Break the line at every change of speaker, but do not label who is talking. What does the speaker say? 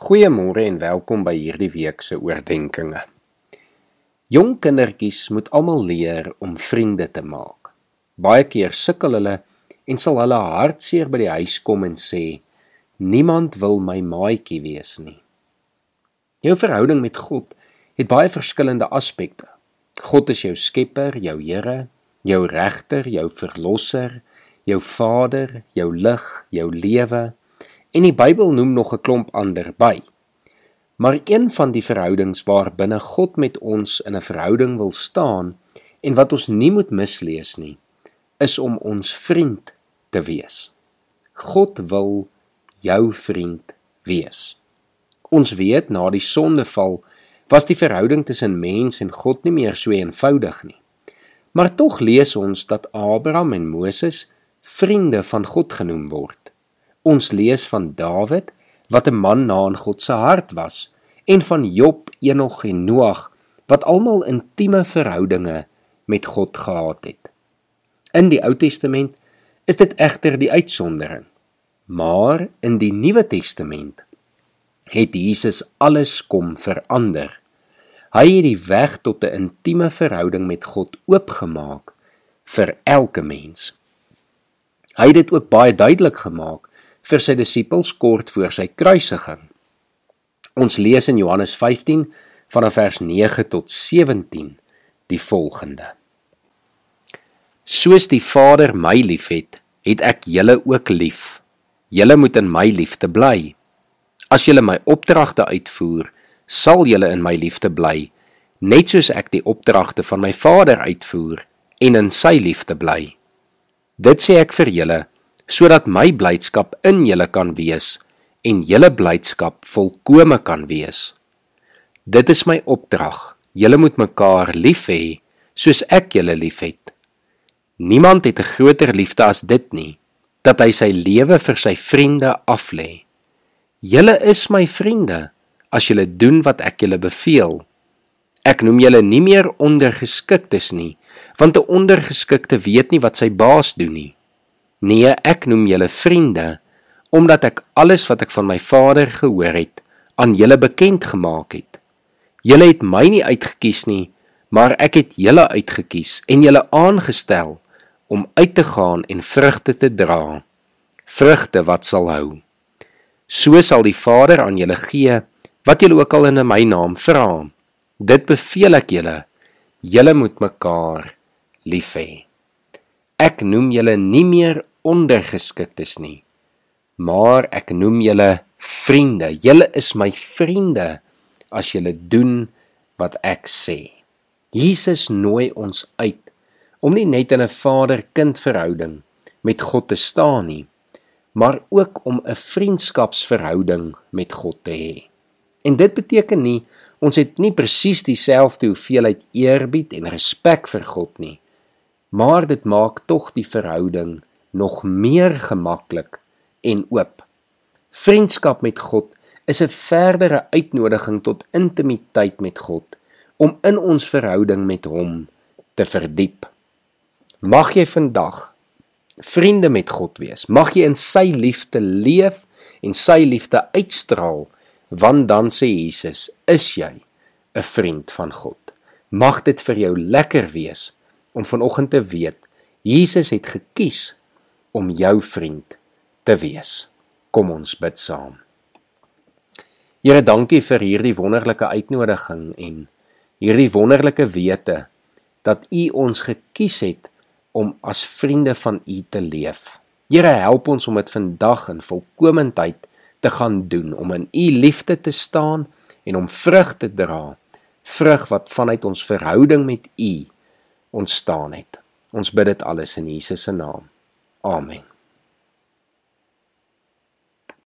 Goeiemôre en welkom by hierdie week se oordeenkings. Jong kindertjies moet almal leer om vriende te maak. Baie keer sukkel hulle en sal hulle hartseer by die huis kom en sê: "Niemand wil my maatjie wees nie." Jou verhouding met God het baie verskillende aspekte. God is jou skepper, jou Here, jou regter, jou verlosser, jou Vader, jou lig, jou lewe En die Bybel noem nog 'n klomp ander by. Maar een van die verhoudings waar binne God met ons in 'n verhouding wil staan en wat ons nie moet mislees nie, is om ons vriend te wees. God wil jou vriend wees. Ons weet na die sondeval was die verhouding tussen mens en God nie meer so eenvoudig nie. Maar tog lees ons dat Abraham en Moses vriende van God genoem word. Ons lees van Dawid wat 'n man na in God se hart was en van Job, Enog en Noag wat almal intieme verhoudinge met God gehad het. In die Ou Testament is dit egter die uitsondering. Maar in die Nuwe Testament het Jesus alles kom verander. Hy het die weg tot 'n intieme verhouding met God oopgemaak vir elke mens. Hy het dit ook baie duidelik gemaak vir sy disippels kort voor sy kruisiging. Ons lees in Johannes 15 vanaf vers 9 tot 17 die volgende: Soos die Vader my liefhet, het ek julle ook lief. Julle moet in my liefde bly. As julle my opdragte uitvoer, sal julle in my liefde bly, net soos ek die opdragte van my Vader uitvoer en in sy liefde bly. Dit sê ek vir julle sodat my blydskap in julle kan wees en julle blydskap volkome kan wees. Dit is my opdrag. Julle moet mekaar lief hê soos ek julle liefhet. Niemand het 'n groter liefde as dit nie, dat hy sy lewe vir sy vriende aflê. Julle is my vriende as julle doen wat ek julle beveel. Ek noem julle nie meer ondergeskiktes nie, want 'n ondergeskikte weet nie wat sy baas doen nie. Nee, ek noem julle vriende omdat ek alles wat ek van my Vader gehoor het aan julle bekend gemaak het. Julle het my nie uitgekies nie, maar ek het julle uitgekies en julle aangestel om uit te gaan en vrugte te dra. Vrugte wat sal hou. So sal die Vader aan julle gee wat julle ook al in my naam vra. Dit beveel ek julle. Julle moet mekaar lief hê. Ek noem julle nie meer ondergeskiktes nie. Maar ek noem julle vriende. Julle is my vriende as julle doen wat ek sê. Jesus nooi ons uit om nie net in 'n vader-kind verhouding met God te staan nie, maar ook om 'n vriendskapsverhouding met God te hê. En dit beteken nie ons het nie presies dieselfde hoeveelheid eerbied en respek vir God nie, maar dit maak tog die verhouding nog meer gemaklik en oop. Vriendskap met God is 'n verdere uitnodiging tot intimiteit met God om in ons verhouding met hom te verdiep. Mag jy vandag vriende met God wees. Mag jy in sy liefde leef en sy liefde uitstraal, want dan sê Jesus, is jy 'n vriend van God. Mag dit vir jou lekker wees om vanoggend te weet Jesus het gekies om jou vriend te wees. Kom ons bid saam. Here, dankie vir hierdie wonderlike uitnodiging en hierdie wonderlike wete dat U ons gekies het om as vriende van U te leef. Here, help ons om dit vandag in volkomendheid te gaan doen, om in U liefde te staan en om vrug te dra, vrug wat vanuit ons verhouding met U ontstaan het. Ons bid dit alles in Jesus se naam. Amen.